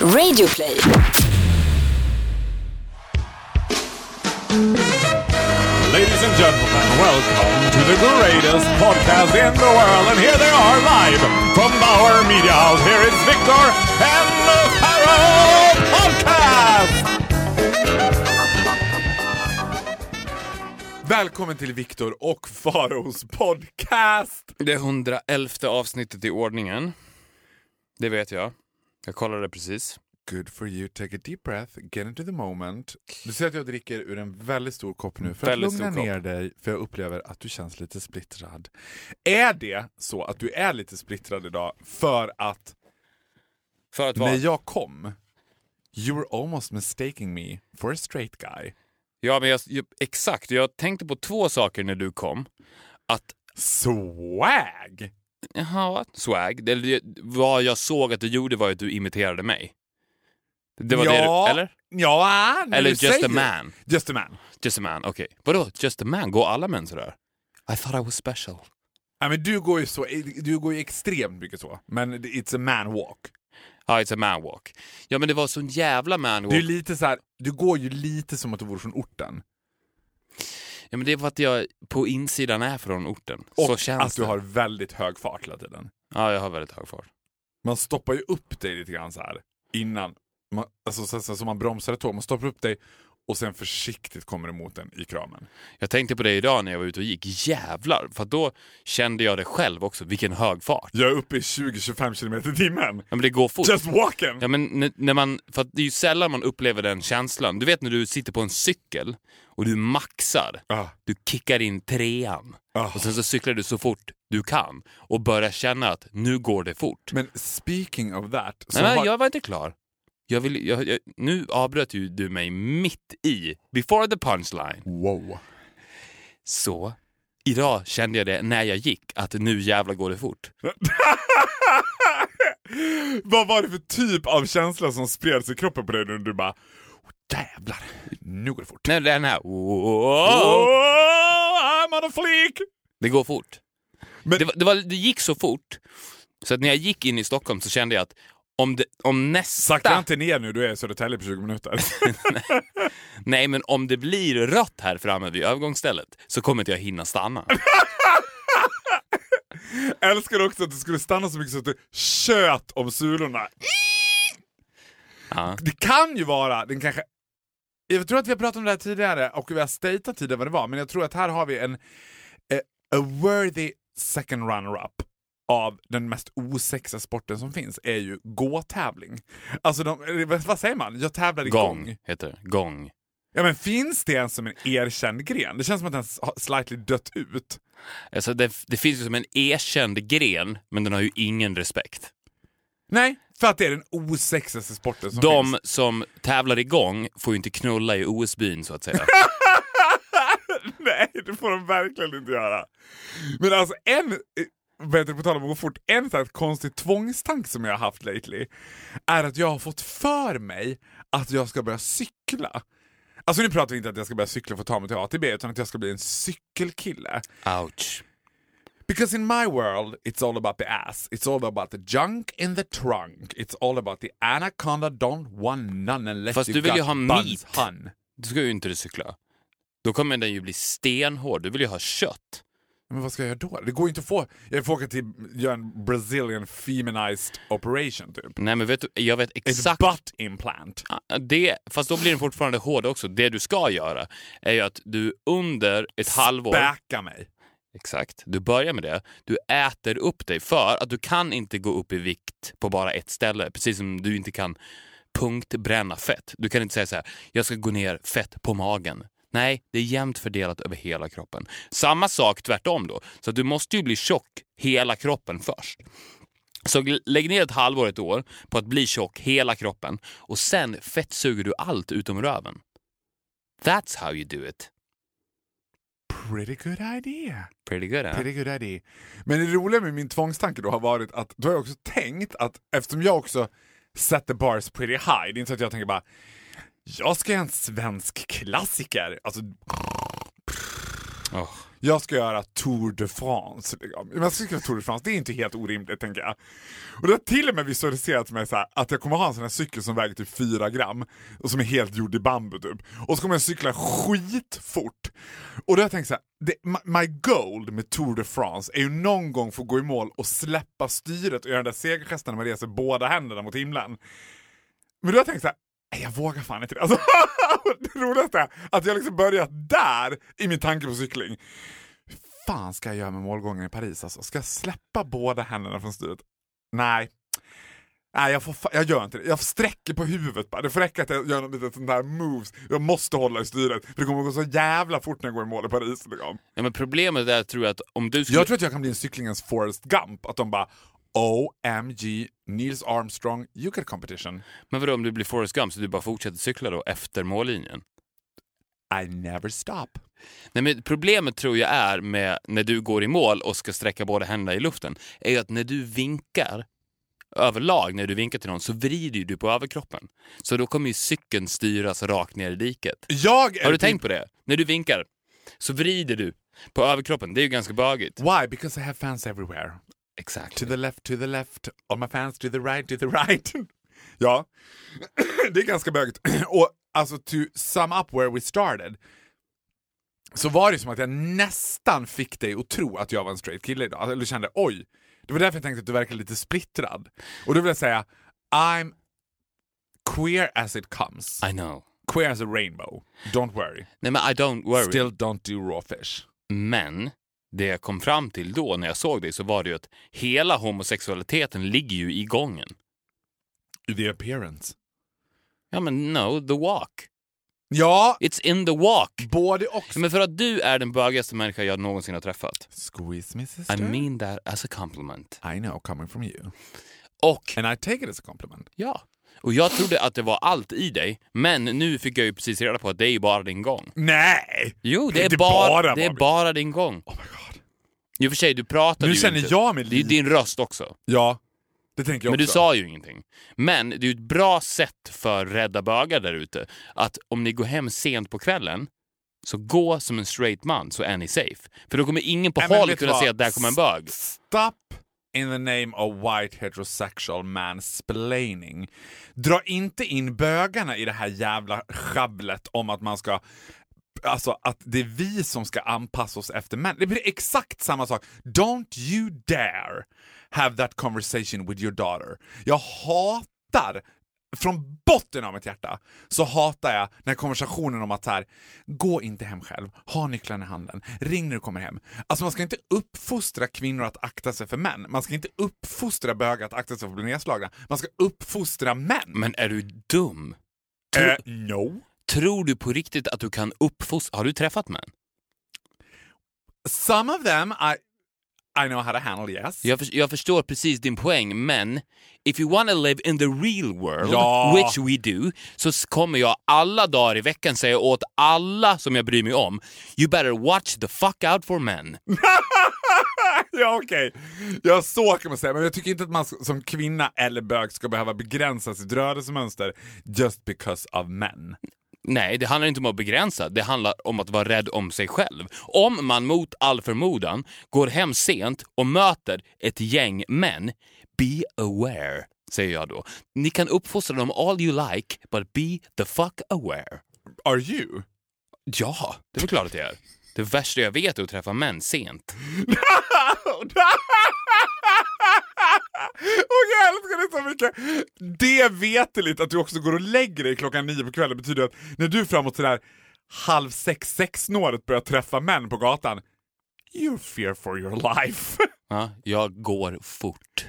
Radioplay. Ladies and gentlemen, welcome to the greatest podcast in the world. And here they are live from Bauer Media House. Here is Victor and the Pharaoh Podcast! Välkommen till Victor och Faraos podcast! Det 111 avsnittet i ordningen. Det vet jag. Jag kollade precis. Good for you. Take a deep breath, get into the moment. Du ser att jag dricker ur en väldigt stor kopp nu för Väldigt att lugna stor kopp. ner dig, för jag upplever att du känns lite splittrad. Är det så att du är lite splittrad idag för att För att vara... när jag kom, you were almost mistaking me for a straight guy. Ja, men jag, exakt. Jag tänkte på två saker när du kom. Att, Swag! Jaha, swag. Det, vad jag såg att du gjorde var att du imiterade mig. Det var det ja, du, eller? Ja, Eller just säger a man. Just a man. Just a man, okej. Vadå, just a man? Går alla män sådär? I thought I was special. Ja, men du går ju så, du går ju extremt mycket så, men it's a man walk. Ja, it's a man walk. Ja, men det var sån jävla man walk. Du är lite så här, du går ju lite som att du vore från orten. Ja, men det är för att jag på insidan är från orten. Och så känns att du det. har väldigt hög fart hela tiden. Ja, jag har väldigt hög fart. Man stoppar ju upp dig lite grann så här innan. Man, alltså så, så, så man bromsar ett tåg, man stoppar upp dig och sen försiktigt kommer emot den i kramen. Jag tänkte på det idag när jag var ute och gick. Jävlar! För då kände jag det själv också, vilken hög fart. Jag är uppe i 20-25 km i timmen. Ja, men det går fort. Just walking! Ja, men när, man, för det är ju sällan man upplever den känslan. Du vet när du sitter på en cykel och du maxar. Ah. Du kickar in trean Ah. och sen så cyklar du så fort du kan och börjar känna att nu går det fort. Men speaking of that. Så Nej, men har, jag var inte klar. Jag vill, jag, jag, nu avbröt ju du mig mitt i, before the punchline. Wow. Så idag kände jag det när jag gick, att nu jävla går det fort. Vad var det för typ av känsla som spreds i kroppen på dig när du bara "Åh, Jävlar, nu går det fort. Nej, den här... Oh, I'm on a fleek! Det går fort. Men- Det, var, det, var, det gick så fort, så att när jag gick in i Stockholm så kände jag att om, det, om nästa... Sakta inte ner nu, du är i Södertälje på 20 minuter. Nej, men om det blir rött här framme vid övergångsstället så kommer inte jag hinna stanna. Älskar också att du skulle stanna så mycket så att du tjöt om sulorna. Ja. Det kan ju vara, den kanske... Jag tror att vi har pratat om det här tidigare och vi har statat tidigare vad det var, men jag tror att här har vi en eh, a worthy second runner-up av den mest osexiga sporten som finns är ju gåtävling. Alltså, de, vad vad säger man? Jag tävlar i gång. Gång heter det. Gång. Ja men finns det ens som en erkänd gren? Det känns som att den har slightly dött ut. Alltså det, det finns ju som en erkänd gren, men den har ju ingen respekt. Nej, för att det är den osexigaste sporten som De finns. som tävlar igång får ju inte knulla i OS-byn så att säga. Nej, det får de verkligen inte göra. Men alltså en, det, på tal om att gå fort, en sån konstig tvångstank som jag har haft lately är att jag har fått för mig att jag ska börja cykla. Alltså nu pratar vi inte att jag ska börja cykla för att ta mig till ATB utan att jag ska bli en cykelkille. Ouch. Because in my world it's all about the ass, it's all about the junk in the trunk, it's all about the anaconda don't want none unless Fast you du vill ju ha meat. hun. Du ska ju inte cykla. Då kommer den ju bli stenhård. Du vill ju ha kött. Men vad ska jag göra då? Det går inte att få... Jag får åka till göra en Brazilian feminized operation typ. Nej men vet du, jag vet Ett exakt butt implant. det, fast då blir den fortfarande hård också. Det du ska göra är ju att du under ett halvår... Späka mig. Exakt. Du börjar med det. Du äter upp dig för att du kan inte gå upp i vikt på bara ett ställe. Precis som du inte kan punktbränna fett. Du kan inte säga så här, jag ska gå ner fett på magen. Nej, det är jämnt fördelat över hela kroppen. Samma sak tvärtom då. Så du måste ju bli tjock hela kroppen först. Så lägg ner ett halvår, ett år på att bli tjock hela kroppen och sen fettsuger du allt utom röven. That's how you do it. Pretty good idea. Pretty good, eh? Pretty good idea. Men det roliga med min tvångstanke då har varit att då har jag också tänkt att eftersom jag också set the bars pretty high, det är inte så att jag tänker bara jag ska göra en svensk klassiker. Alltså, Åh. Jag ska göra Tour de France. Liksom. Jag ska göra Tour de France, det är inte helt orimligt tänker jag. Och det har till och med visualiserats med så här, att jag kommer ha en sån här cykel som väger typ 4 gram och som är helt gjord i bambu typ. Och så kommer jag cykla skitfort. Och då har jag tänkt så här, det, my, my goal med Tour de France är ju någon gång få gå i mål och släppa styret och göra den där segergesten när man reser båda händerna mot himlen. Men då har jag tänkt så här, Nej, jag vågar fan inte det. Alltså, det roligaste är att jag liksom börjat där i min tanke på cykling. Hur fan ska jag göra med målgången i Paris alltså? Ska jag släppa båda händerna från styret? Nej. Nej, jag, får jag gör inte det. Jag sträcker på huvudet bara. Det får räcka att jag gör något litet sånt där moves. Jag måste hålla i styret, för det kommer gå så jävla fort när jag går i mål i Paris. Liksom. Ja, men problemet är tror jag att om du skulle... Jag tror att jag kan bli en cyklingens Forrest Gump. Att de bara OMG, Nils Armstrong, get competition. Men vadå om du blir Forrest Gump så du bara fortsätter cykla då efter mållinjen? I never stop. Nej, men problemet tror jag är med när du går i mål och ska sträcka båda händerna i luften, är att när du vinkar överlag när du vinkar till någon så vrider du på överkroppen. Så då kommer ju cykeln styras rakt ner i diket. Jag Har du tänkt på det? När du vinkar så vrider du på överkroppen. Det är ju ganska bögigt. Why? Because I have fans everywhere. Exakt. To the left, to the left, all my fans to the right, to the right. ja, det är ganska bögigt. Och alltså to sum up where we started så var det som att jag nästan fick dig att tro att jag var en straight kille idag. Eller kände oj, det var därför jag tänkte att du verkar lite splittrad. Och då vill jag säga, I'm queer as it comes. I know. Queer as a rainbow. Don't worry. Nej men I don't worry. Still don't do raw fish. Men det jag kom fram till då när jag såg dig så var det ju att hela homosexualiteten ligger ju i gången. The appearance. Ja men no, the walk. Ja, It's in the walk. både och. Men för att du är den bögigaste människa jag någonsin har träffat. Squeeze me sister. I mean that as a compliment. I know, coming from you. Och And I take it as a compliment. ja, och jag trodde att det var allt i dig, men nu fick jag ju precis reda på att det är ju bara din gång. Nej! Jo, det är bara, bara det är bara din gång. Oh my god. I och för sig, du pratade Nu ju känner inte. jag mig Det är ju din röst också. Ja, det tänker jag Men du också. sa ju ingenting. Men det är ju ett bra sätt för rädda bögar där ute att om ni går hem sent på kvällen så gå som en straight man så är ni safe. För då kommer ingen på Nej, håll du kunna vad? se att där kommer en bög. Stop in the name of white heterosexual mansplaining. Dra inte in bögarna i det här jävla schabblet om att man ska Alltså att det är vi som ska anpassa oss efter män. Det blir exakt samma sak. Don't you dare have that conversation with your daughter. Jag hatar från botten av mitt hjärta så hatar jag när konversationen om att så här, gå inte hem själv, ha nycklarna i handen, ring när du kommer hem. Alltså man ska inte uppfostra kvinnor att akta sig för män. Man ska inte uppfostra bögar att akta sig för att bli nedslagna. Man ska uppfostra män. Men är du dum? Eh, no. Tror du på riktigt att du kan uppfostra... Har du träffat män? Some of them I, I know how to handle, yes. Jag, för, jag förstår precis din poäng, men if you wanna live in the real world, Ja. which we do, så kommer jag alla dagar i veckan säga åt alla som jag bryr mig om, you better watch the fuck out for men. ja, okej. Ja, så kan man säga. Men jag tycker inte att man som kvinna eller bög ska behöva begränsa sitt rörelsemönster just because of men. Nej, det handlar inte om att begränsa, det handlar om att vara rädd om sig själv. Om man mot all förmodan går hem sent och möter ett gäng män, be aware, säger jag då. Ni kan uppfostra dem all you like, but be the fuck aware. Are you? Ja, det är väl klart att jag är. Det värsta jag vet är att träffa män sent. Och jag älskar det så mycket! Det veteligt att du också går och lägger dig klockan nio på kvällen betyder att när du framåt sådär halv sex, sex-snåret börjar träffa män på gatan, you fear for your life. Ja, jag går fort.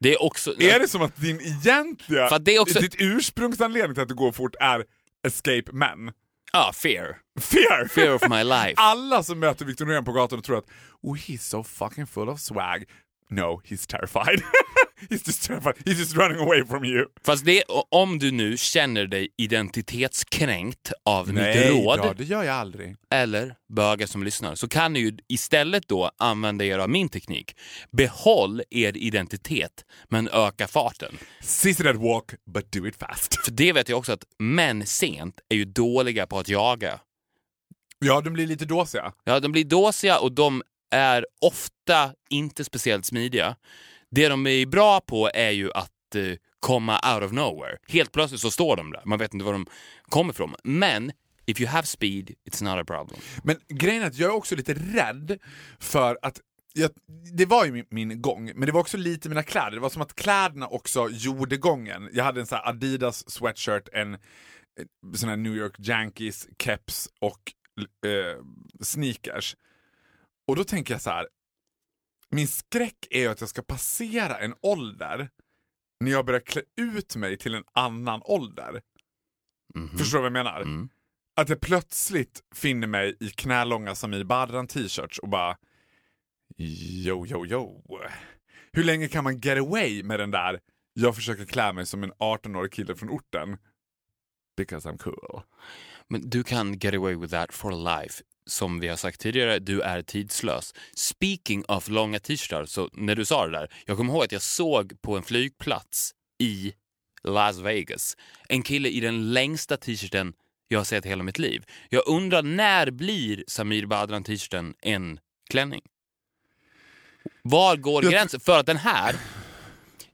Det är också... är det som att din egentliga, För det är också- ditt ursprungsanledning till att du går fort är escape men? Ja, fear. Fear! Fear of my life. Alla som möter Victor Norén på gatan och tror att oh, he's so fucking full of swag. No, he's terrified. he's just terrified. He's just running away from you. Fast det, om du nu känner dig identitetskränkt av mitt råd, då, det gör jag aldrig. eller bögar som lyssnar, så kan ni ju istället då använda er av min teknik. Behåll er identitet, men öka farten. Seize that walk, but do it fast. För det vet jag också att män sent är ju dåliga på att jaga. Ja, de blir lite dåsiga. Ja, de blir dåsiga och de är ofta inte speciellt smidiga. Det de är bra på är ju att eh, komma out of nowhere. Helt plötsligt så står de där, man vet inte var de kommer ifrån. Men if you have speed, it's not a problem. Men grejen är att jag är också lite rädd för att jag, det var ju min, min gång, men det var också lite mina kläder. Det var som att kläderna också gjorde gången. Jag hade en sån här Adidas sweatshirt, en sån här New York Yankees keps och eh, sneakers. Och då tänker jag så här. min skräck är ju att jag ska passera en ålder när jag börjar klä ut mig till en annan ålder. Mhm. Förstår du vad jag menar? Mm. Att jag plötsligt finner mig i knälånga Samir Badran t-shirts och bara Jo, jo, jo. Hur länge kan man get away med den där jag försöker klä mig som en 18-årig kille från orten? Because I'm cool. Men du kan get away with that for life. Som vi har sagt tidigare, du är tidslös. Speaking of långa t-shirtar, så när du sa det där, jag kommer ihåg att jag såg på en flygplats i Las Vegas en kille i den längsta t-shirten jag har sett hela mitt liv. Jag undrar när blir Samir Badran t-shirten en klänning? Var går Jag- gränsen? För att den här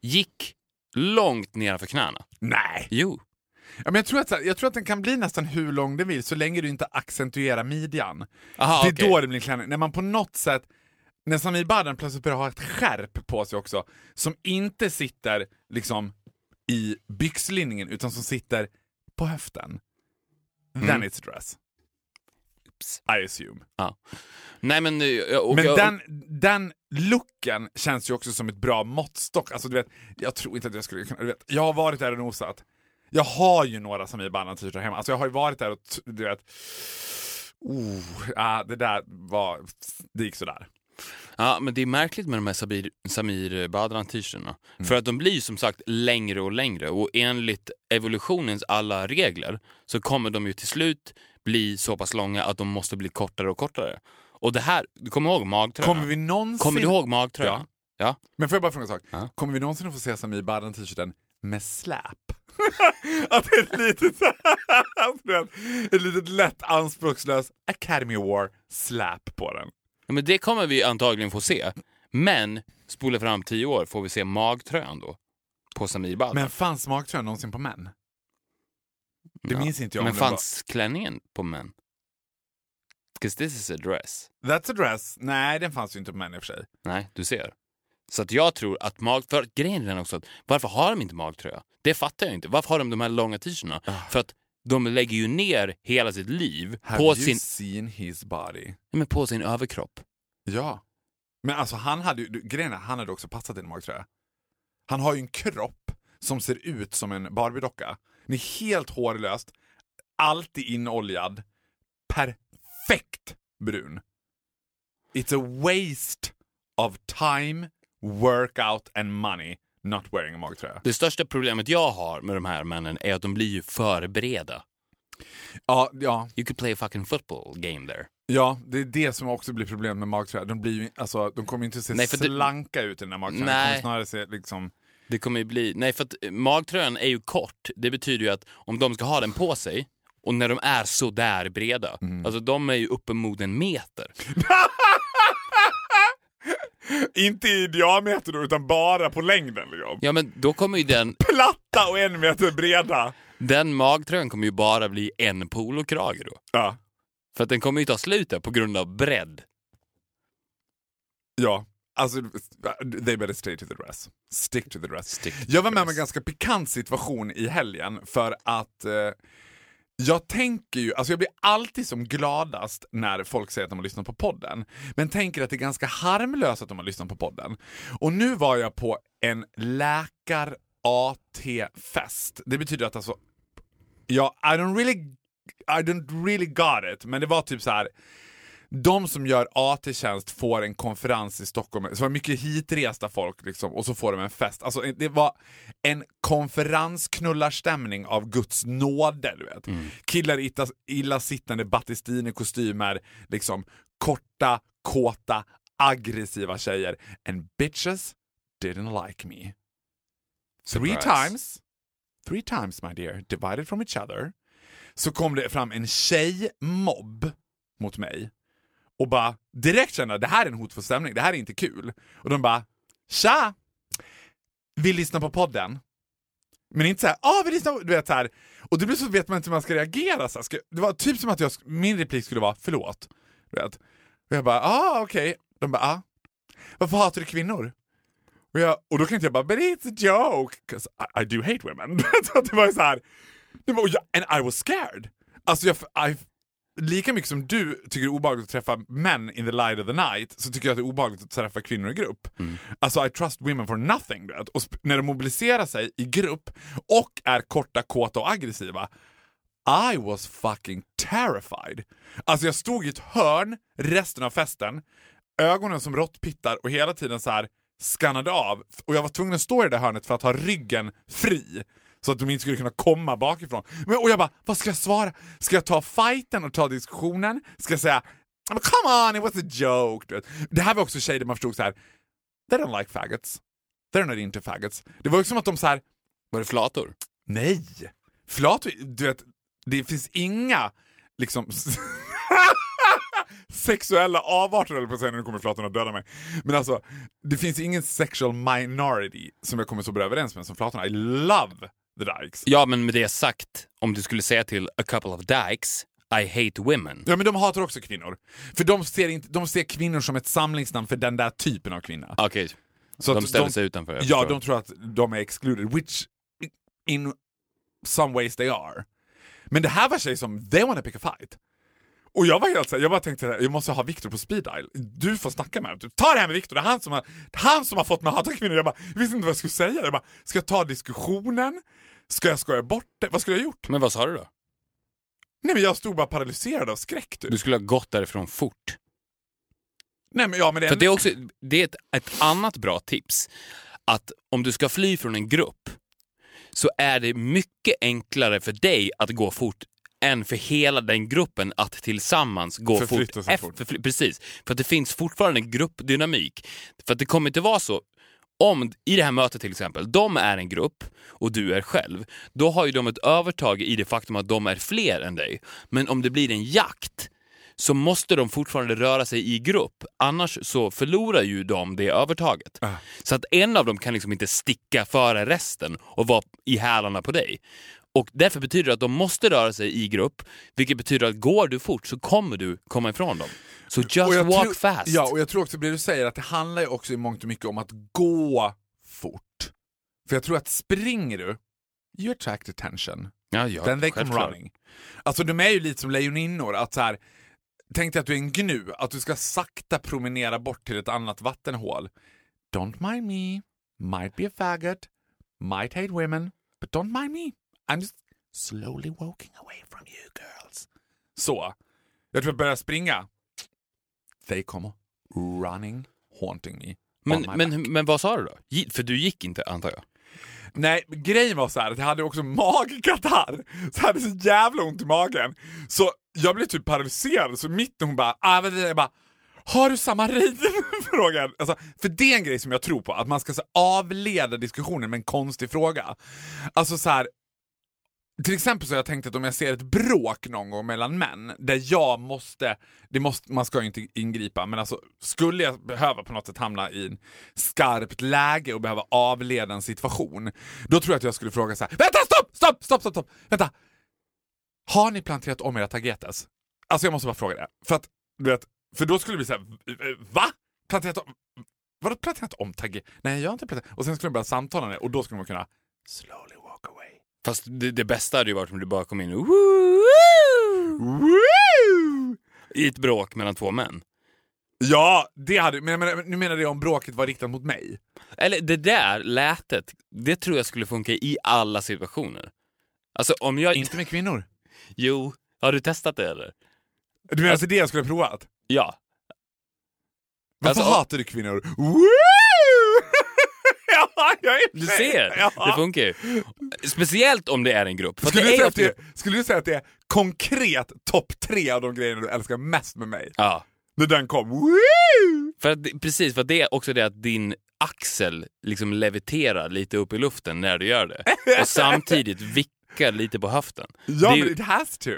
gick långt nedanför knäna. Nej! Jo. Ja, men jag, tror att, jag tror att den kan bli nästan hur lång den vill så länge du inte accentuerar midjan. Aha, det är okej. då det blir klänning. När man på något sätt, när Samir Badran plötsligt börjar ha ett skärp på sig också, som inte sitter liksom i byxlinningen utan som sitter på höften. Then Mm. it's a dress. I assume. Ja. Nej men... eh, Och Men jag, den, den looken känns ju också som ett bra måttstock. Alltså, du vet, jag tror inte att jag skulle kunna... Du vet, jag har varit där och nosat. Jag har ju några Samir Badran t-shirtar hemma. Alltså jag har ju varit där och t- du vet... Oh, ah, det där var... Det gick sådär. Ja, men det är märkligt med de här Samir, Samir Badran t-shirtarna. Mm. För att de blir som sagt längre och längre och enligt evolutionens alla regler så kommer de ju till slut bli så pass långa att de måste bli kortare och kortare. Och det här, du kommer ihåg magtröjan? Kommer vi någonsin... Kommer du ihåg magtröjan? Ja. Men får jag bara fråga en sak? Ja. Kommer vi någonsin att få se Samir Badran t-shirten med släp? att det är ett litet, ett litet lätt anspråkslöst Academy Award släp på den. Ja, Men det kommer vi antagligen få se. Men spola fram tio år får vi se magtröjan då. På Samir Badran. Men fanns magtröjan någonsin på män? Det Ja. minns inte jag. Men fanns klänningen på män? 'Cause this is a dress. Var... That's a dress. Nej, den fanns ju inte på män i och för sig. Nej, du ser. Så att jag tror att mag... För grejen är också att varför har de inte magtröja? Det fattar jag inte. Varför har de de här långa t-shirtarna? För att de lägger ju ner hela sitt liv Have på you sin, seen his body? Men på sin överkropp. Ja. Men alltså han hade ju, grejen är, han hade också passat i en magtröja. Han har ju en kropp som ser ut som en Barbie-docka. Den är helt hårlöst, alltid inoljad, perfekt brun. It's a waste of time, workout and money not wearing a magtröja. Det största problemet jag har med de här männen är att de blir ju för breda. Ja, ja, You could play a fucking football game there. ja, det är det som också blir problemet med magtröja. De, blir ju, alltså, de kommer inte att se Nej, för det- slanka ut i den där magtröjan. De Nej. kommer snarare se liksom... Det kommer ju bli... Nej, för att eh, magtröjan är ju kort. Det betyder ju att om de ska ha den på sig och när de är så där breda, Mm. alltså de är ju uppemot en meter. Inte i diameter då, utan bara på längden. Liksom. Ja, men då kommer ju den, Platta och en meter breda. den magtröjan kommer ju bara bli en polokrage då. Ja. För att den kommer ju ta slut där på grund av bredd. ja. Alltså, they better stay to the dress. Stick to the dress. Stick to jag var med om en ganska pikant situation i helgen för att eh, jag tänker ju, alltså jag blir alltid som gladast när folk säger att de har lyssnat på podden. Men tänker att det är ganska harmlöst att de har lyssnat på podden. Och nu var jag på en läkar-AT-fest. Det betyder att alltså, ja, I don't really, I don't really got it, men det var typ så här. De som gör AT-tjänst får en konferens i Stockholm, så var det mycket hitresta folk liksom, och så får de en fest. Alltså det var en konferensknullarstämning av Guds nåde, du vet. Killar i illa, illasittande Battistini-kostymer, liksom korta, kåta, aggressiva tjejer. And bitches didn't like me. Three Surprise. times, three times my dear, divided from each other, så kom det fram en tjejmobb mot mig och bara direkt känna det här är en hotfull stämning, det här är inte kul. Och de bara “Tja! Vill lyssna på podden?” Men inte såhär “Ah, vi lyssnar på...” du vet såhär. Och det blir så vet man inte hur man ska reagera. Så. Ska, det var typ som att jag, min replik skulle vara “Förlåt”. Du vet. Och jag bara “Ah, okej”. Okay. De bara “Ah, varför hatar du kvinnor?” Och, jag, och då kan inte jag bara “But it's a joke” 'cause I, I do hate women. så det var ju såhär... and I was scared. Alltså jag, I, lika mycket som du tycker det är obehagligt att träffa män in the light of the night så tycker jag att det är obehagligt att träffa kvinnor i grupp. Mm. Alltså I trust women for nothing. Vet? Och när de mobiliserar sig i grupp och är korta, kåta och aggressiva I was fucking terrified. Alltså jag stod i ett hörn resten av festen, ögonen som råttpittar och hela tiden så här skannade av. Och jag var tvungen att stå i det hörnet för att ha ryggen fri. Så att de inte skulle kunna komma bakifrån. Men, och jag bara, vad ska jag svara? Ska jag ta fighten och ta diskussionen? Ska jag säga come on, it was a joke? Det här var också tjejer där man förstod så här. they don't like faggots. They're not into faggots. Det var ju som att de så här. Var det flator? Nej! Flator, du vet, det finns inga liksom sexuella avarter eller på att säga, nu kommer flatorna döda mig. Men alltså, det finns ingen sexual minority som jag kommer så bra överens med som flatorna. I love the dykes. Ja, men med det sagt, om du skulle säga till a couple of dykes I hate women. Ja, men de hatar också kvinnor. För de ser, inte, de ser kvinnor som ett samlingsnamn för den där typen av kvinna. Okej, okay. så de ställer de, sig utanför? Ja, förstår. de tror att de är excluded, which in some ways they are. Men det här var tjejer som, they wanna pick a fight. Och jag var helt såhär, jag bara tänkte jag måste ha Viktor på speed dial. Du får snacka med honom. Ta det här med Viktor, det är han som har, han som har fått mig att hata kvinnor. Jag, bara, jag visste inte vad jag skulle säga. Jag bara, ska jag ta diskussionen? Ska jag skoja bort det? Vad skulle jag ha gjort? Men vad sa du då? Nej men jag stod bara paralyserad av skräck. Du, du skulle ha gått därifrån fort. Nej, men, ja, men det, För det är också det är ett, ett annat bra tips. Att om du ska fly från en grupp så är det mycket enklare för dig att gå fort än för hela den gruppen att tillsammans gå fort. Sig fort. För, precis, för att det finns fortfarande en gruppdynamik. För att det kommer inte vara så om i det här mötet till exempel, de är en grupp och du är själv, då har ju de ett övertag i det faktum att de är fler än dig. Men om det blir en jakt så måste de fortfarande röra sig i grupp, annars så förlorar ju de det övertaget. Äh. Så att en av dem kan liksom inte sticka före resten och vara i hälarna på dig. Och Därför betyder det att de måste röra sig i grupp, vilket betyder att går du fort så kommer du komma ifrån dem. Så just walk tror, fast. Ja, och jag tror också det du säger att det handlar ju också i mångt och mycket om att gå fort. För jag tror att springer du, you attract attention. Ja, ja, Then they come running. Alltså de är ju lite som lejoninnor, att så här, tänk dig att du är en gnu, att du ska sakta promenera bort till ett annat vattenhål. Don't mind me, might be a faggot, might hate women, but don't mind me. I'm just slowly walking away from you girls. Så. Jag tror jag börjar springa. They come running, haunting me. Men, men, men vad sa du då? För du gick inte antar jag? Nej, grejen var så här att jag hade också magkatarr. Så jag hade så jävla ont i magen. Så jag blev typ paralyserad, så mitt när hon bara, ah, jag bara har du samma? Frågan. Alltså, för det är en grej som jag tror på, att man ska så, avleda diskussionen med en konstig fråga. Alltså så här, till exempel så har jag tänkt att om jag ser ett bråk någon gång mellan män, där jag måste, det måste man ska ju inte ingripa, men alltså skulle jag behöva på något sätt hamna i en skarpt läge och behöva avleda en situation, då tror jag att jag skulle fråga så här: Vänta, stopp, stopp, stopp, stopp, stopp, vänta! Har ni planterat om era tagetes? Alltså jag måste bara fråga det. För att, du vet, för då skulle vi säga såhär, va? Planterat om? Vadå planterat om tagetes? Nej, jag har inte planterat. Och sen skulle de börja samtala med det och då skulle man kunna slowly. Fast det, det bästa hade ju varit om du bara kom in och i ett bråk mellan två män. Ja, det hade, men, men nu menar jag om bråket var riktat mot mig. Eller det där lätet, det tror jag skulle funka i alla situationer. Alltså om jag... Inte med kvinnor. Jo, har du testat det eller? Du menar alltså det jag skulle ha provat? Ja. Varför alltså, hatar du kvinnor? Du ser, ja. det funkar ju. Speciellt om det är en grupp. Skulle du, säga att det, skulle du säga att det är konkret topp tre av de grejerna du älskar mest med mig? Ja. När den kom. För att, precis, för det är också det att din axel liksom leviterar lite upp i luften när du gör det. Och samtidigt vickar lite på höften. Ja, men ju... it has to.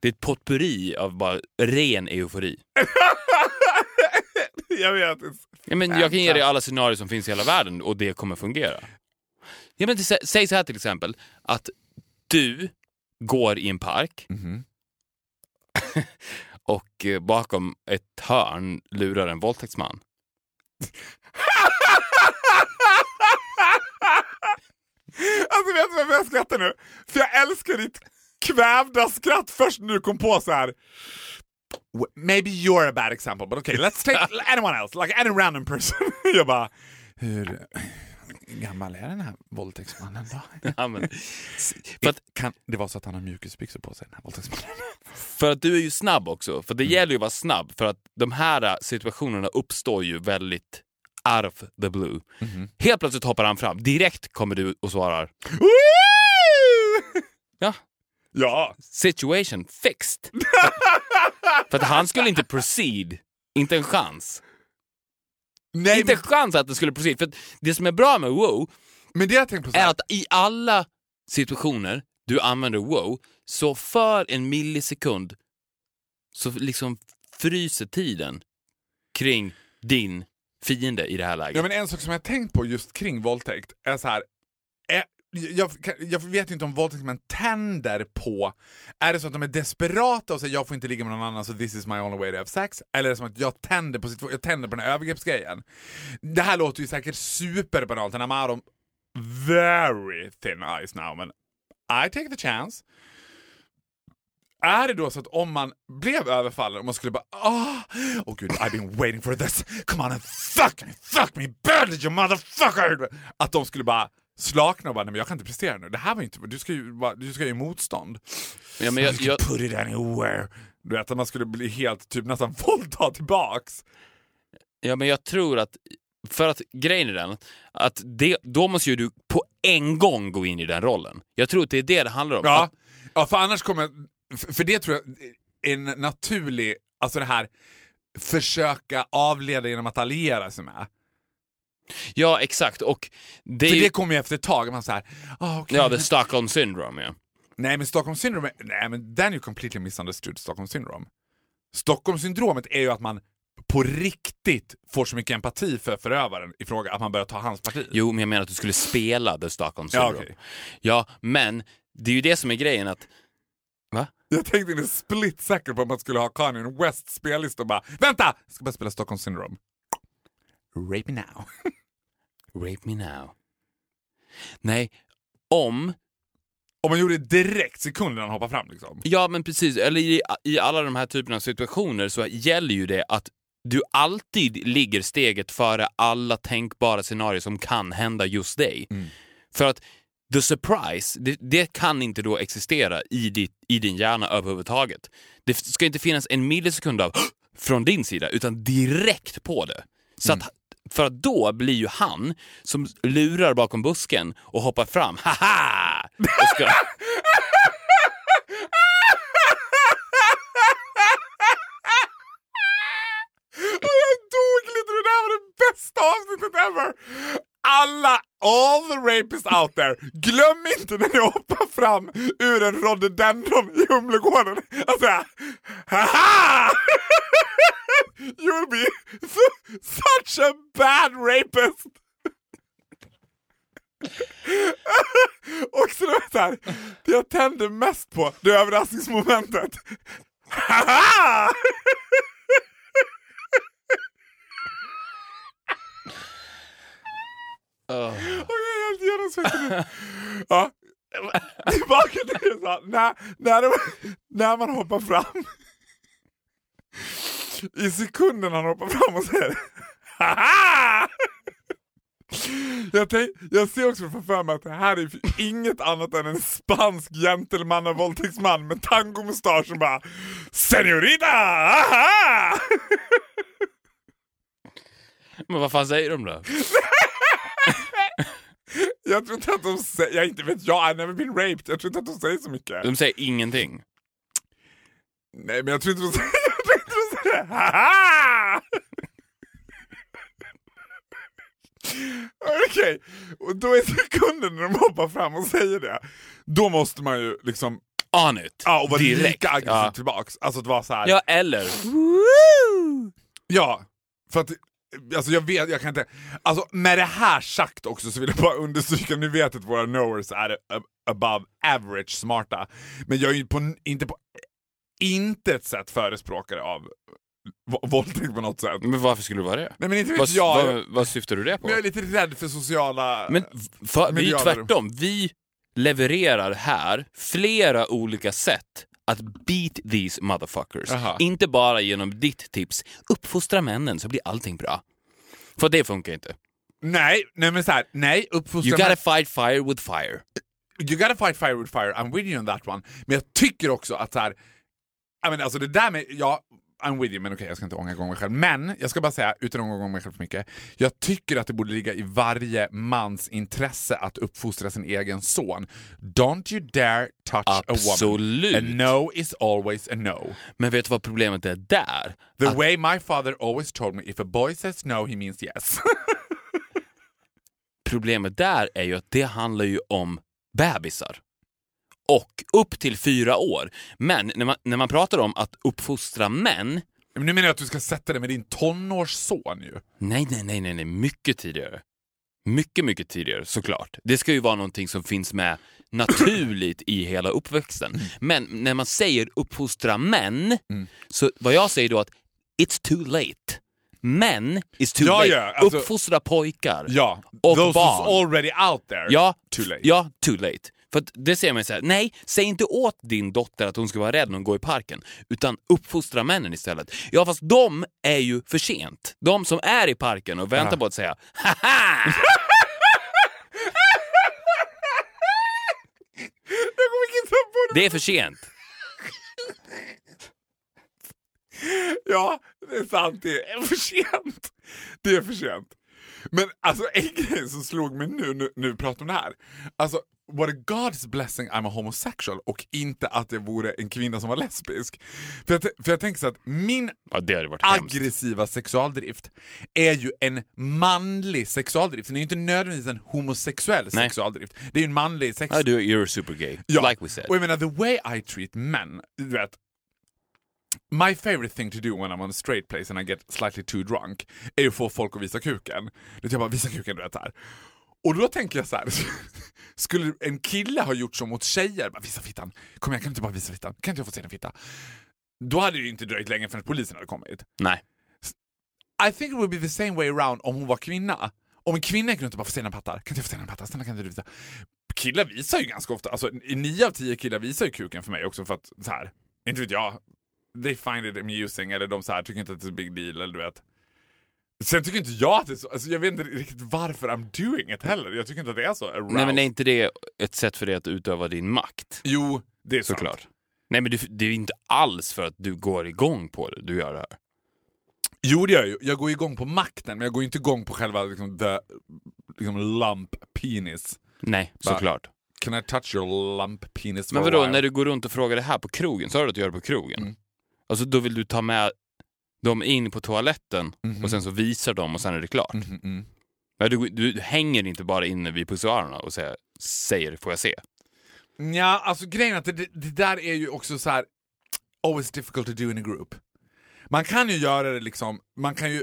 Det är ett potpurri av bara ren eufori. jag vet. Ja, men jag kan ge dig alla scenarier som finns i hela världen och det kommer fungera. Ja, men sä- säg så här till exempel, att du går i en park Mhm. och eh, bakom ett hörn lurar en våldtäktsman. Alltså vet du varför jag skrattar nu? För jag älskar ditt kvävda skratt först när du kom på så här. "W- Maybe you're a bad example, but okay, let's take anyone else, like any random person. jag bara, hur gammal är den här våldtäktsmannen då? Ja, men, för, att, Kan det vara så att han har mjukisbyxor på sig, den här våldtäktsmannen? för att du är ju snabb också, för det gäller ju att vara snabb för att de här situationerna uppstår ju väldigt out of the blue. Helt plötsligt hoppar han fram, direkt kommer du och svarar ja, Ja, situation fixed. för att han skulle inte proceed, inte en chans. nej, inte men, en chans att det skulle proceed. För det som är bra med wow men det jag tänkte på så är att i alla situationer du använder wow, så för en millisekund så liksom fryser tiden kring din fiende i det här läget. Ja, men en sak som jag tänkt på just kring våldtäkt är så här. Är, jag, jag vet inte om våldtäktsmän tänder på... Är det så att de är desperata och säger jag får inte ligga med någon annan så this is my only way to have sex? Eller är det som att jag tänder på, sitt, jag tänder på den här övergreppsgrejen? Det här låter ju säkert superbanalt and I'm out on very thin ice now men I take the chance. Är det då så att om man blev överfallen och man skulle bara ah, oh gud, I've been waiting for this, come on and fuck me, fuck me badly you motherfucker! Att de skulle bara slakna och bara nej men jag kan inte prestera nu, det här var inte, du ska ju, bara- du ska ju motstånd. Ja, men jag, jag, put it anywhere. Du vet att man skulle bli helt, typ nästan våldta tillbaks. ja, men jag tror att, för att grejen är den, att det, då måste ju du på en gång gå in i den rollen. Jag tror att det är det det handlar om. Ja, Att, ja för annars kommer, för- för det tror jag är en naturlig, alltså det här försöka avleda genom att alliera sig med. Ja exakt. Och det För ju, det kommer ju efter ett tag, man såhär, ah, okej. ja, the Stockholm syndrome. Ja. Nej men Stockholm syndrome, nej men den är ju completely misunderstood, Stockholm syndrome. Stockholm syndromet är ju att man på riktigt får så mycket empati för förövaren i fråga att man börjar ta hans parti. Jo, men jag menar att du skulle spela the Stockholm Ja, syndrome. okej. Ja, men det är ju det som är grejen att... Va? Jag tänkte in en split second på att man skulle ha Kanye West spellista och bara vänta! Jag ska bara spela Stockholm syndrome. Rape me now. Rape me now. Nej, om... Om man gjorde det direkt sekunden han hoppar fram liksom. Ja, men precis. Eller i, i alla de här typerna av situationer så gäller ju det att du alltid ligger steget före alla tänkbara scenarier som kan hända just dig. För att the surprise, det, det kan inte då existera i, ditt, i din hjärna överhuvudtaget. Det ska inte finnas en millisekund av från din sida, utan direkt på det. Så att, för att då blir ju han som lurar bakom busken och hoppar fram, haha! Och ska, Och jag dog lite, det där var det bästa avsnittet ever! Alla, all the rapists out there, glöm inte när ni hoppar fram ur en rhododendron i Humlegården att säga haha! You'll be such a bad rapist! Och så det, så här, det jag tänder mest på, det är överraskningsmomentet. Haha! Och jag är helt genomsvettig nu. Ja. Tillbaka till det sa. När, när, det, när man hoppar fram. I sekunden han hoppar fram och säger Haha! Jag, tänk, jag ser också framför mig att det här är inget annat än en spansk gentlemannavåldtäktsman med tangomustasch som bara Senorita! Aha! men vad fan säger de då? Jag tror inte att de säger, jag inte vet jag, I've never been raped, jag tror inte att de säger så mycket. De säger ingenting. Nej men jag tror inte de säger, jag tror inte de säger haha! Okej, och då är sekunden när de hoppar fram och säger det, då måste man ju liksom on it. Ja, och vara direkt. lika aggressiv Ja. tillbaks. Alltså att vara så här. ja, eller... Ja, för att Alltså jag vet, jag kan inte... Alltså med det här sagt också så vill jag bara understryka, nu vet att våra knowers är above average smarta. Men jag är ju på, inte på inte ett sätt förespråkare av vå- våldtäkt på något sätt. Men varför skulle du vara det? Nej men inte Vad, jag. vad, vad syftar du det på? Men jag är lite rädd för sociala... Men för, vi är tvärtom. Vi levererar här flera olika sätt att beat these motherfuckers. Aha. Inte bara genom ditt tips, uppfostra männen så blir allting bra. För det funkar inte. Nej, nej men såhär, nej uppfostra... You gotta fight fire with fire. you gotta fight fire with fire, I'm with you on that one. Men jag tycker också att så här, I mean, alltså det där med, ja, I'm with you, men okej jag ska inte ånga igång mig själv. Men jag ska bara säga, utan att ånga igång mig själv för mycket, jag tycker att det borde ligga i varje mans intresse att uppfostra sin egen son. Don't you dare touch a woman. Absolut. A no is always a no. Men vet du vad problemet är där? The Att- way my father always told me, if a boy says no he means yes. Problemet där är ju att det handlar ju om bebisar. Och upp till fyra år. Men när man, när man pratar om att uppfostra män, men nu menar jag att du ska sätta det med din tonårsson ju. nej, nej, nej, nej, nej, mycket tidigare. Mycket, mycket tidigare såklart. Det ska ju vara någonting som finns med naturligt i hela uppväxten. Men när man säger uppfostra män, så vad jag säger då att it's too late. Men is too Ja, late. ja, alltså- uppfostra pojkar. Ja, Och those barn. who's already out there. Ja, Too late. Ja, too late. För det säger man så här, nej, säg inte åt din dotter att hon ska vara rädd när hon går i parken, utan uppfostra männen istället. Ja, fast de är ju för sent. De som är i parken och väntar Ja. på att säga haha! Det. Det är för sent. Ja, det är sant. Det är för sent. Det är för sent. Men alltså en grej som slog mig nu, nu, nu vi pratar om det här. Alltså, what a God's blessing I'm a homosexual och inte att det vore en kvinna som var lesbisk. För jag, för jag tänker så att min Ja, varit hemskt. aggressiva sexualdrift är ju en manlig sexualdrift. Den är ju inte nödvändigtvis en homosexuell Nej. sexualdrift. Det är ju en manlig sex... Ja, du, you're super gay, Ja, like we said. och jag menar the way I treat men, du vet. My favorite thing to do when I'm on a straight place and I get slightly too drunk är ju att få folk att visa kuken. Det jag bara, visa kuken du vet här. Och då tänker jag så här. skulle en kille ha gjort så mot tjejer, bara, visa fittan, kom igen kan du inte bara visa fittan, kan inte jag få se din fitta? Då hade det ju inte dröjt länge förrän polisen hade kommit. Nej. I think it would be the same way around om hon var kvinna. Om en kvinna kunde inte bara få se dina pattar. Kan inte jag få se dina pattar? Snälla kan inte du visa? Killar visar ju ganska ofta, alltså nio av tio killar visar ju kuken för mig också för att så här, inte vet jag, they find it amusing eller de så här, tycker inte att det är a big deal eller du vet. Sen tycker inte jag att det är så, alltså jag vet inte riktigt varför I'm doing it heller. Jag tycker inte att det är så aroused. Nej, men är inte det ett sätt för dig att utöva din makt? Jo, det är sant. Såklart. Nej, men det, det är inte alls för att du går igång på det du gör det här. Jo det gör jag ju. Jag går igång på makten men jag går inte igång på själva liksom, the, liksom, lump penis. Nej, Va? såklart. Can I touch your lump penis Men for a vadå, while? när du går runt och frågar det här på krogen, så har du att göra det på krogen? Mm. Alltså då vill du ta med dem in på toaletten Mhm. och sen så visar de och sen är det klart. Mhm, mm. Men du, du hänger inte bara inne vid pissoarerna och säger, säger får jag se? Ja, alltså grejen är att det, det, där är ju också så här always difficult to do in a group. Man kan ju göra det liksom, man kan ju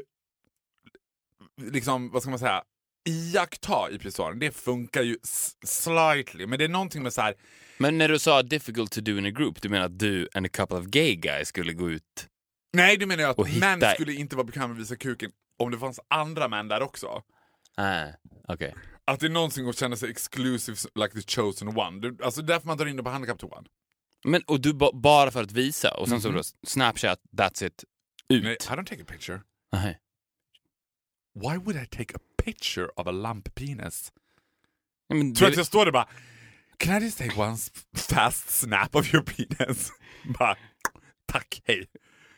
liksom, vad ska man säga, iaktta i pissoaren. Det funkar ju slightly, men det är någonting med så här Men när du sa difficult to do in a group, du menar att du and a couple of gay guys skulle gå ut? Nej, det menar jag att hitta- män skulle inte vara bekväma med att visa kuken om det fanns andra män där också. Ah, okej. Att det är någonsin att känna sig exclusive like the chosen one. Det- Alltså därför man drar in dem på handikapptoan. Men och du ba, bara för att visa och sen så då Snapchat, that's it, ut? Nej, I don't take a picture. Nej. Why would I take a picture of a lump penis? Nej, men Tror det- att jag står där bara Can I just take one fast snap of your penis? bara, tack, hej.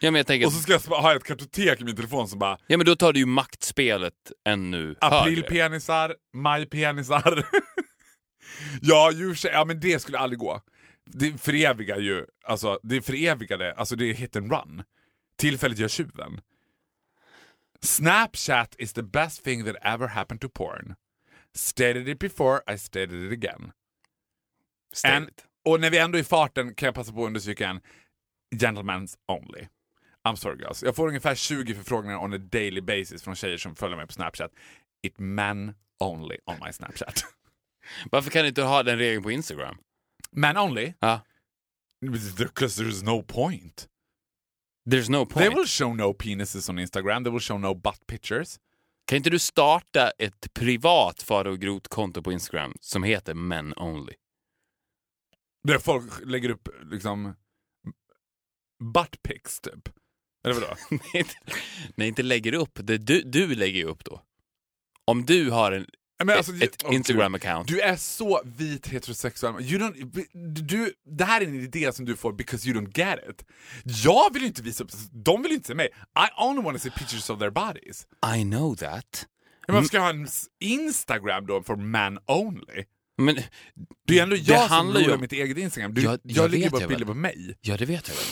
Ja, men jag tänker, Och så ska jag ha ett kartotek i min telefon som bara ja men då tar du ju maktspelet ännu aprilpenisar, majpenisar. ja, djur, ja men det skulle aldrig gå. Det förevigar ju, alltså det förevigade, alltså det är hit and run. Tillfället gör tjuven. Snapchat is the best thing that ever happened to porn. Stated it before, I stated it again. Stated. And och när vi ändå är i farten kan jag passa på att understryka en gentlemen's only. I'm sorry girls. Jag får ungefär 20 förfrågningar on a daily basis från tjejer som följer mig på Snapchat. It men only on my Snapchat. Varför kan du inte ha den regeln på Instagram? Men only? Ja. Because there's no point. There's no They point. will show no penises on Instagram, they will show no butt pictures. Kan inte du starta ett privat Faro Groth-konto på Instagram som heter Men Only? Där folk lägger upp liksom butt pics typ. Eller vadå? Nej, inte- lägger upp. Det du, du lägger ju upp då. Om du har en, alltså, ett, ett Instagram-account. Du är så vit heterosexuell. You don't, du, det här är en idé som du får because you don't get it. Jag vill ju inte visa upp, de vill ju inte se mig. I only want to see pictures of their bodies. I know that. Men varför ska jag ha en Instagram då för man only? Men Det är ändå jag som handlar ju rular om- mitt eget Instagram. Du, Ja, jag, jag lägger bara jag bilder på mig. Ja, det vet jag väl.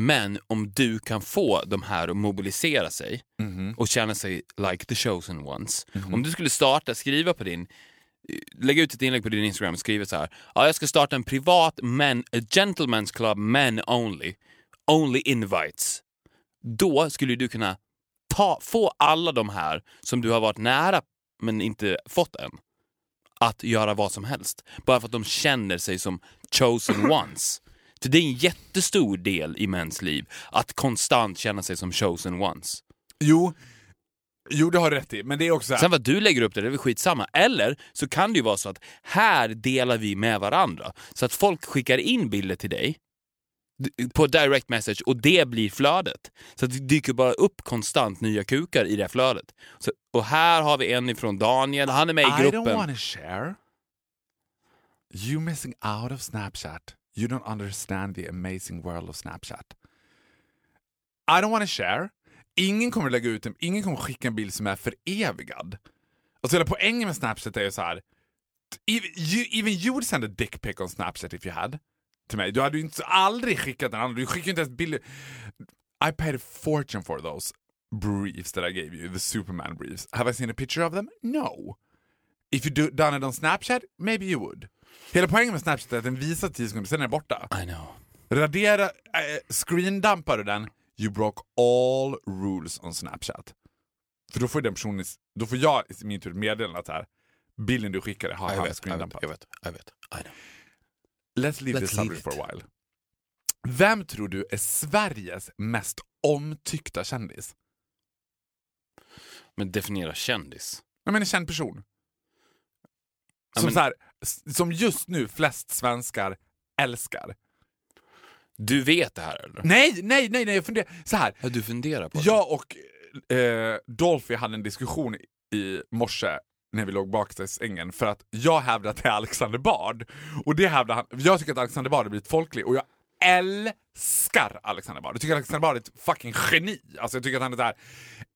Men om du kan få de här att mobilisera sig Mhm. och känna sig like the chosen ones. Om du skulle starta, skriva på din, lägga ut ett inlägg på din Instagram och skriva så här. Ja, jag ska starta en privat men, a gentleman's club men only. Only invites. Då skulle du kunna ta, få alla de här som du har varit nära men inte fått än att göra vad som helst. Bara för att de känner sig som chosen ones. För det är en jättestor del i mäns liv att konstant känna sig som chosen ones. Jo, jo, det har du rätt i. Men det är också Sen vad du lägger upp det, det är väl skitsamma. Eller så kan det ju vara så att här delar vi med varandra. Så att folk skickar in bilder till dig på direct message och det blir flödet. Så att det dyker bara upp konstant nya kukar i det flödet. Så, och här har vi en ifrån Daniel, han är med i I don't gruppen. to share. You missing out of Snapchat. You don't understand the amazing world of Snapchat. I don't want to share. Ingen kommer lägga ut en, ingen kommer skicka en bild som är förevigad. Alltså hela poängen med Snapchat är ju så här. Even you, even you would send a dick pic on Snapchat if you had. Till mig. Du hade ju inte, aldrig skickat en annan. Du skickar ju inte ens bilder. I paid a fortune for those briefs that I gave you, the Superman briefs. Have I seen a picture of them? No. If you do, done it on Snapchat, maybe you would. Hela poängen med Snapchat är att den visar 10 sekunder, sen är den borta. I know. Radera, äh, screendampar du den, you broke all rules on Snapchat. För då får den personen, då får jag i min tur meddela att så här, bilden du skickade har han vet, jag vet, jag vet. I know. Let's leave Let's this subject for a while. Vem tror du är Sveriges mest omtyckta kändis? Men definiera kändis. Jag menar en känd person. Som, men- så här, som just nu flest svenskar älskar. Du vet det här eller? Nej, nej, nej, nej, jag funderar. Så här. Ja, du funderar på det? Jag och eh, Dolphy hade en diskussion i morse när vi låg bak i sängen för att jag hävdar att det är Alexander Bard. Och det hävdar han. Jag tycker att Alexander Bard har blivit folklig och jag älskar Alexander Bard. Jag tycker att Alexander Bard är ett fucking geni. Alltså jag tycker att han är såhär,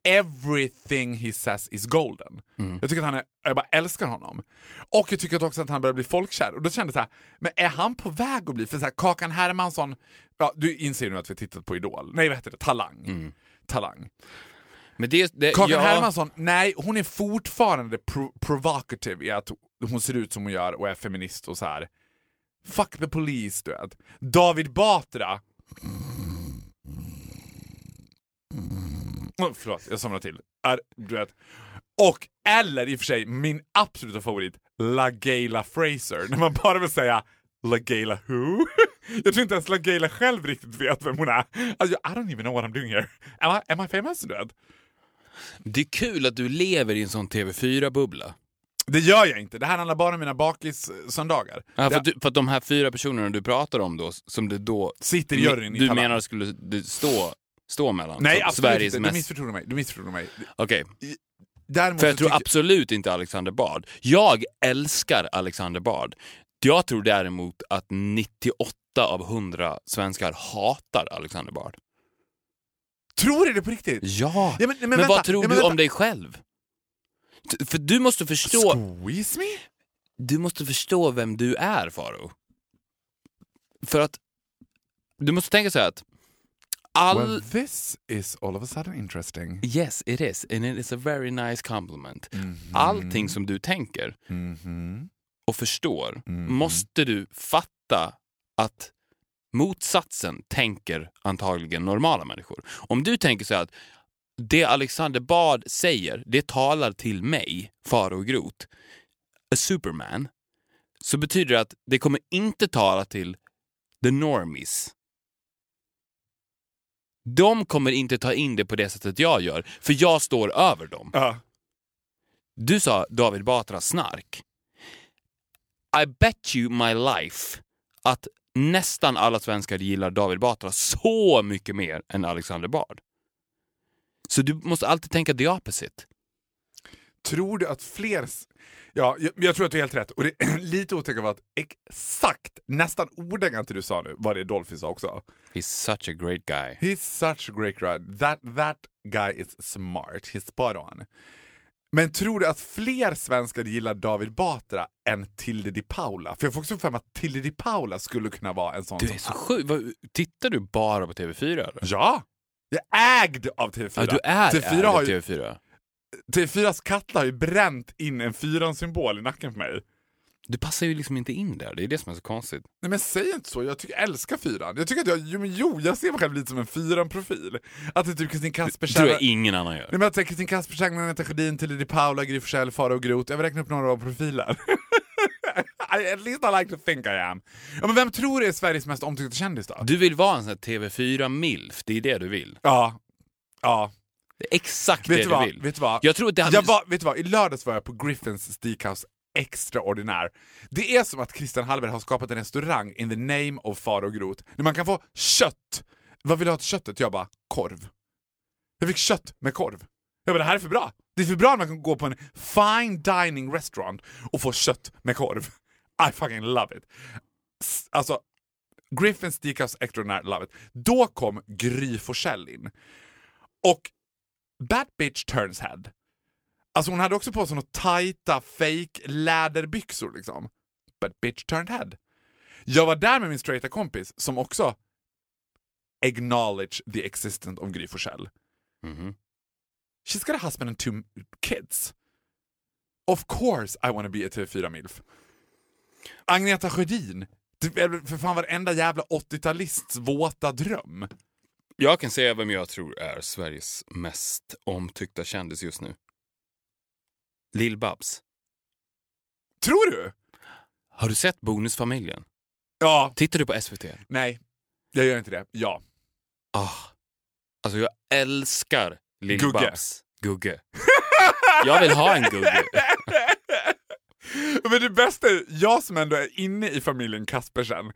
everything he says is golden. Jag tycker att han är, jag bara älskar honom. Och jag tycker också att han börjar bli folkkär. Och då kände jag såhär, men är han på väg att bli, för så här, Kakan Hermansson, ja du inser nu att vi tittat på Idol, nej vad heter det, Talang. Talang. Men det, det, Kakan ja, Hermansson, nej hon är fortfarande pro provocative i att hon ser ut som hon gör och är feminist och så här. Fuck the police, du vet. David Batra. Oh, förlåt, jag somnade till. Är, du vet. Och, eller i och för sig, min absoluta favorit, LaGayla Fraser. När man bara vill säga LaGayla who? jag tror inte ens LaGayla själv riktigt vet vem hon är. Alltså, I don't even know what I'm doing here. Am I, am I famous? Du vet? det är kul att du lever i en sån TV4-bubbla. Det gör jag inte. Det här handlar bara om mina bakis-söndagar. Ja, för, att du, för att de här fyra personerna du pratar om då, som det då... Sitter i juryn i Du menar skulle det stå, stå mellan? Nej, absolut Sveriges inte. Du missförstod mig. Du missförstod mig. Okej, Däremot för jag tror absolut inte Alexander Bard. Jag älskar Alexander Bard. Jag tror däremot att 98 av 100 svenskar hatar Alexander Bard. Tror du det på riktigt? Ja, Ja, men- men men, vad tror ja, men du om dig själv? För du måste förstå, Squeeze me? du måste förstå vem du är, Faro. För att du måste tänka så här att all... Well, this is all of a sudden interesting. Yes, it is. And it is a very nice compliment. Mhm. Allting som du tänker Mhm. och förstår Mhm. måste du fatta att motsatsen tänker antagligen normala människor. Om du tänker så här att det Alexander Bard säger, det talar till mig, Faro Groth, a superman, så betyder det att det kommer inte tala till the normies. De kommer inte ta in det på det sättet jag gör, för jag står över dem. Ja. Du sa David Batra snark. I bet you my life att nästan alla svenskar gillar David Batra så mycket mer än Alexander Bard. Så du måste alltid tänka the opposite. Tror du att fler... Ja, jag, jag tror att du är helt rätt. Och det är lite otäckt var att exakt, nästan ordagrant det du sa nu, var det Dolphy sa också. He's such a great guy. He's such a great guy. That, that guy is smart. He's spot on. Men tror du att fler svenskar gillar David Batra än Tilde Di Paula? För jag får också för mig att Tilde Di Paula skulle kunna vara en sån Du som... är så sjuk. Tittar du bara på TV4 eller? Ja! Jag är ägd av TV4. Ja, du är TV4 har ju, TV4. TV4s kattla har ju bränt in en fyran-symbol i nacken för mig. Du passar ju liksom inte in där. Det är det som är så konstigt. Nej men säg inte så, jag, tycker, jag älskar fyran. Jag tycker att jag, jo, jo, jag ser mig själv lite som en fyran-profil. Att det är typ Kristin Det tror jag ingen annan gör. Nej men att det är Kristin Kaspersen, Agneta Sjödin, Tilde Di Paula, Gry Forssell, Farao Groth. Jag vill räkna upp några av profiler. I, at least I like to think I am. Ja, men vem tror du är Sveriges mest omtyckta kändis då? Du vill vara en sån här TV4-milf. Det är det du vill. Ja. Ja. Det är exakt Vet det du du vad? vill. Vet du vad? Jag tror att det hade... Jag var, vet du vad? I lördags var jag på Griffins Steakhouse extraordinär. Det är som att Christian Hallberg har skapat en restaurang in the name of Faro Groth. När man kan få kött. Vad vill du ha till köttet? Jag bara, korv. Jag fick kött med korv. Jag bara, det här är för bra. Det är för bra att man kan gå på en fine dining restaurant och få kött med korv. I fucking love it. Alltså, Griffins Steakhouse extraordinär, love it. Då kom Gry Forssell in. Och That bitch turns head. Alltså hon hade också på sig några tajta fake läderbyxor liksom. But bitch turned head. Jag var där med min straighta kompis som också acknowledge the existence of Gry Forssell. Mhm. She's got a husband and two kids. Of course I wanna be a TV4-milf. Agneta Sjödin. För fan varenda jävla 80-talists våta dröm. Jag kan säga vem jag tror är Sveriges mest omtyckta kändis just nu. Lill-Babs. Tror du? Har du sett Bonusfamiljen? Ja. Tittar du på SVT? Nej. Jag gör inte det. Ja. Ah. Alltså jag älskar Lill-Babs. Gugge. Jag vill ha en Gugge. Men det bästa är, jag som ändå är inne i familjen Kaspersen,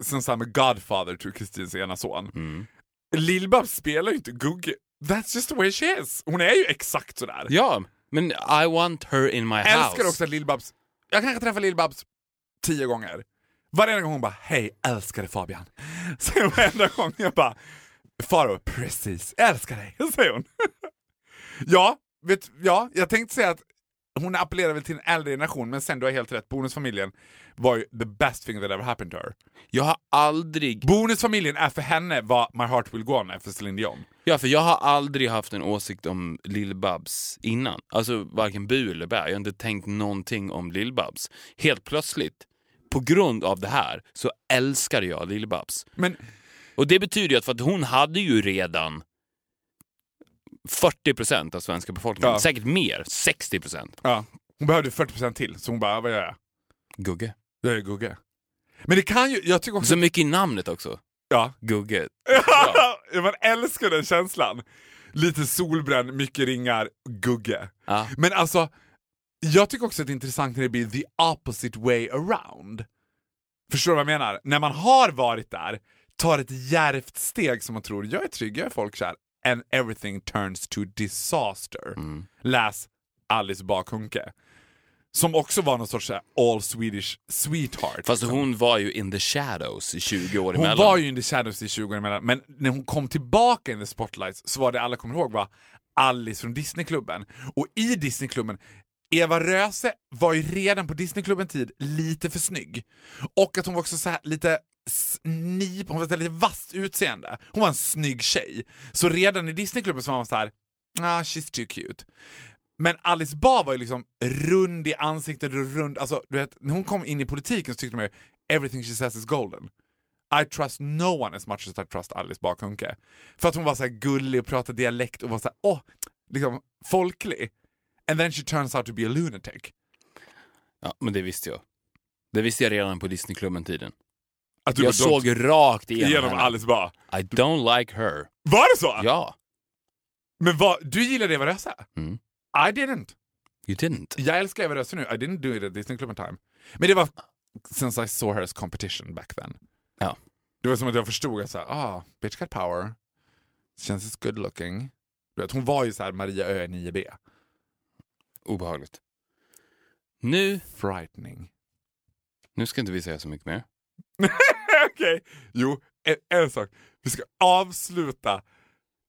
som samma Godfather till Kristins ena son. Mm. Lill-Babs spelar ju inte Gugge. That's just the way she is. Hon är ju exakt sådär. Ja, men I want her in my Älskar house. också att Lill-Babs, jag kanske träffar Lill-Babs tio gånger. Varenda gång hon bara “Hej, älskade Fabian”. Säger varenda gång jag bara “Faro, precis, älskar dig”, säger hon. ja, vet, ja, jag tänkte säga att hon appellerar väl till en äldre generation, men sen du har helt rätt, Bonusfamiljen var ju the best thing that ever happened to her. Jag har aldrig... Bonusfamiljen är för henne vad My Heart Will Go On är för Celine Dion. Ja, för jag har aldrig haft en åsikt om Lill-Babs innan. Alltså varken bu eller bä. Jag har inte tänkt någonting om Lill-Babs. Helt plötsligt, på grund av det här, så älskar jag Lill-Babs. Men Och det betyder ju att, för att hon hade ju redan 40% av svenska befolkningen. Ja. Säkert mer, 60%. ja, hon behövde 40% till, så hon bara “Vad gör jag?” Gugge. Jag är Gugge. Men det kan ju, jag tycker också... Så mycket i namnet också. Ja. Gugge. Man älskar den känslan. Lite solbränd, mycket ringar, Gugge. Ja. Men alltså, jag tycker också att det är intressant när det blir the opposite way around. Förstår du vad jag menar? När man har varit där, tar ett djärvt steg som man tror jag är trygg, jag är folkkär, and everything turns to disaster. Mm. Läs Alice Bakunke. Som också var någon sorts all Swedish sweetheart. Fast liksom. hon var ju in the shadows i 20 år Hon emellan. var ju in the shadows i 20 år emellan, men när hon kom tillbaka in the spotlights så var det alla kommer ihåg var Alice från Disneyklubben. Och i Disneyklubben, Eva Röse var ju redan på Disneyklubben tid lite för snygg. Och att hon var också så här lite snip, hon var ett lite vasst utseende. Hon var en snygg tjej. Så redan i Disneyklubben så var man så här, ah, she's too cute. Men Alice Bah var ju liksom rund i ansiktet och rund, alltså du vet, när hon kom in i politiken så tyckte man ju everything she says is golden. I trust no one as much as I trust Alice Bakunke. För att hon var så här gullig och pratade dialekt och var så här, åh, liksom folklig. And then she turns out to be a lunatic. Ja, men det visste jag. Det visste jag redan på Disneyklubben-tiden. Att du Jag bara såg rakt igenom, igenom henne. Alice bara, I don't like her. var det så? Ja. Men vad, du gillade Eva Röse? Mm. I didn't. You didn't. Jag älskar Eva Röse nu, I didn't do it at Disneyklubben time. Men det var since I saw her as competition back then. Ja. Det var som att jag förstod att så här, ah, bitch got power, känns is good looking. Du vet, hon var ju så här Maria Ö 9B. Obehagligt. Nu, Frightening. nu ska inte vi säga så mycket mer. Okej, jo, en, en sak. Vi ska avsluta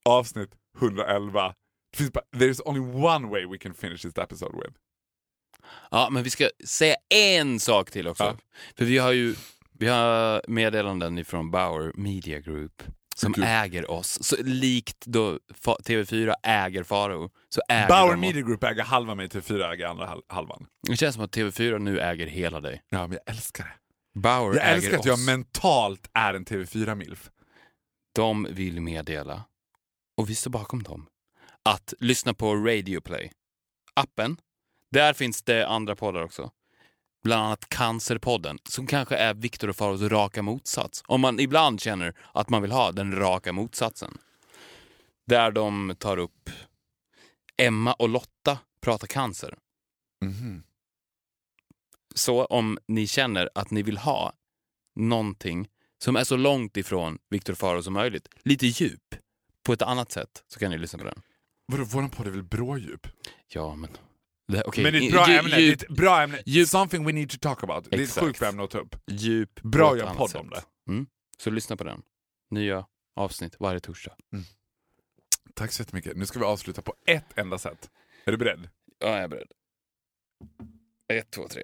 avsnitt 111. Det finns bara, there's only one way we can finish this episode with. Ja, men vi ska säga en sak till också. Ja. För vi har ju vi har meddelanden ifrån Bauer Media Group som Gud. äger oss. Så likt då Fa- TV4 äger Farao så äger Bauer de. Media Group äger halva mig till fyra äger andra hal- halvan. Det känns som att TV4 nu äger hela dig. Ja, men jag älskar det. Bauer Jag äger älskar att oss. jag mentalt är en TV4-milf. De vill meddela, och vi står bakom dem, att lyssna på Radio Play. Appen. Där finns det andra poddar också. Bland annat Cancerpodden, som kanske är Viktor och Faros raka motsats. Om man ibland känner att man vill ha den raka motsatsen. Där de tar upp Emma och Lotta pratar cancer. Mhm. Så om ni känner att ni vill ha någonting som är så långt ifrån Viktor Faro som möjligt, lite djup, på ett annat sätt, så kan ni lyssna på den. Vadå, våran podd är väl brådjup? Ja, men... Det, okej, Men det är ett bra ämne. Djup, ett bra ämne. djup- Something we need to talk about. Det är ett Exakt. sjukt ämne att ta upp. djup Bra att göra podd sätt. om det. Mm. Så lyssna på den. Nya avsnitt varje torsdag. Tack så jättemycket. Nu ska vi avsluta på ett enda sätt. Är du beredd? Ja, jag är beredd. Ett, två, tre.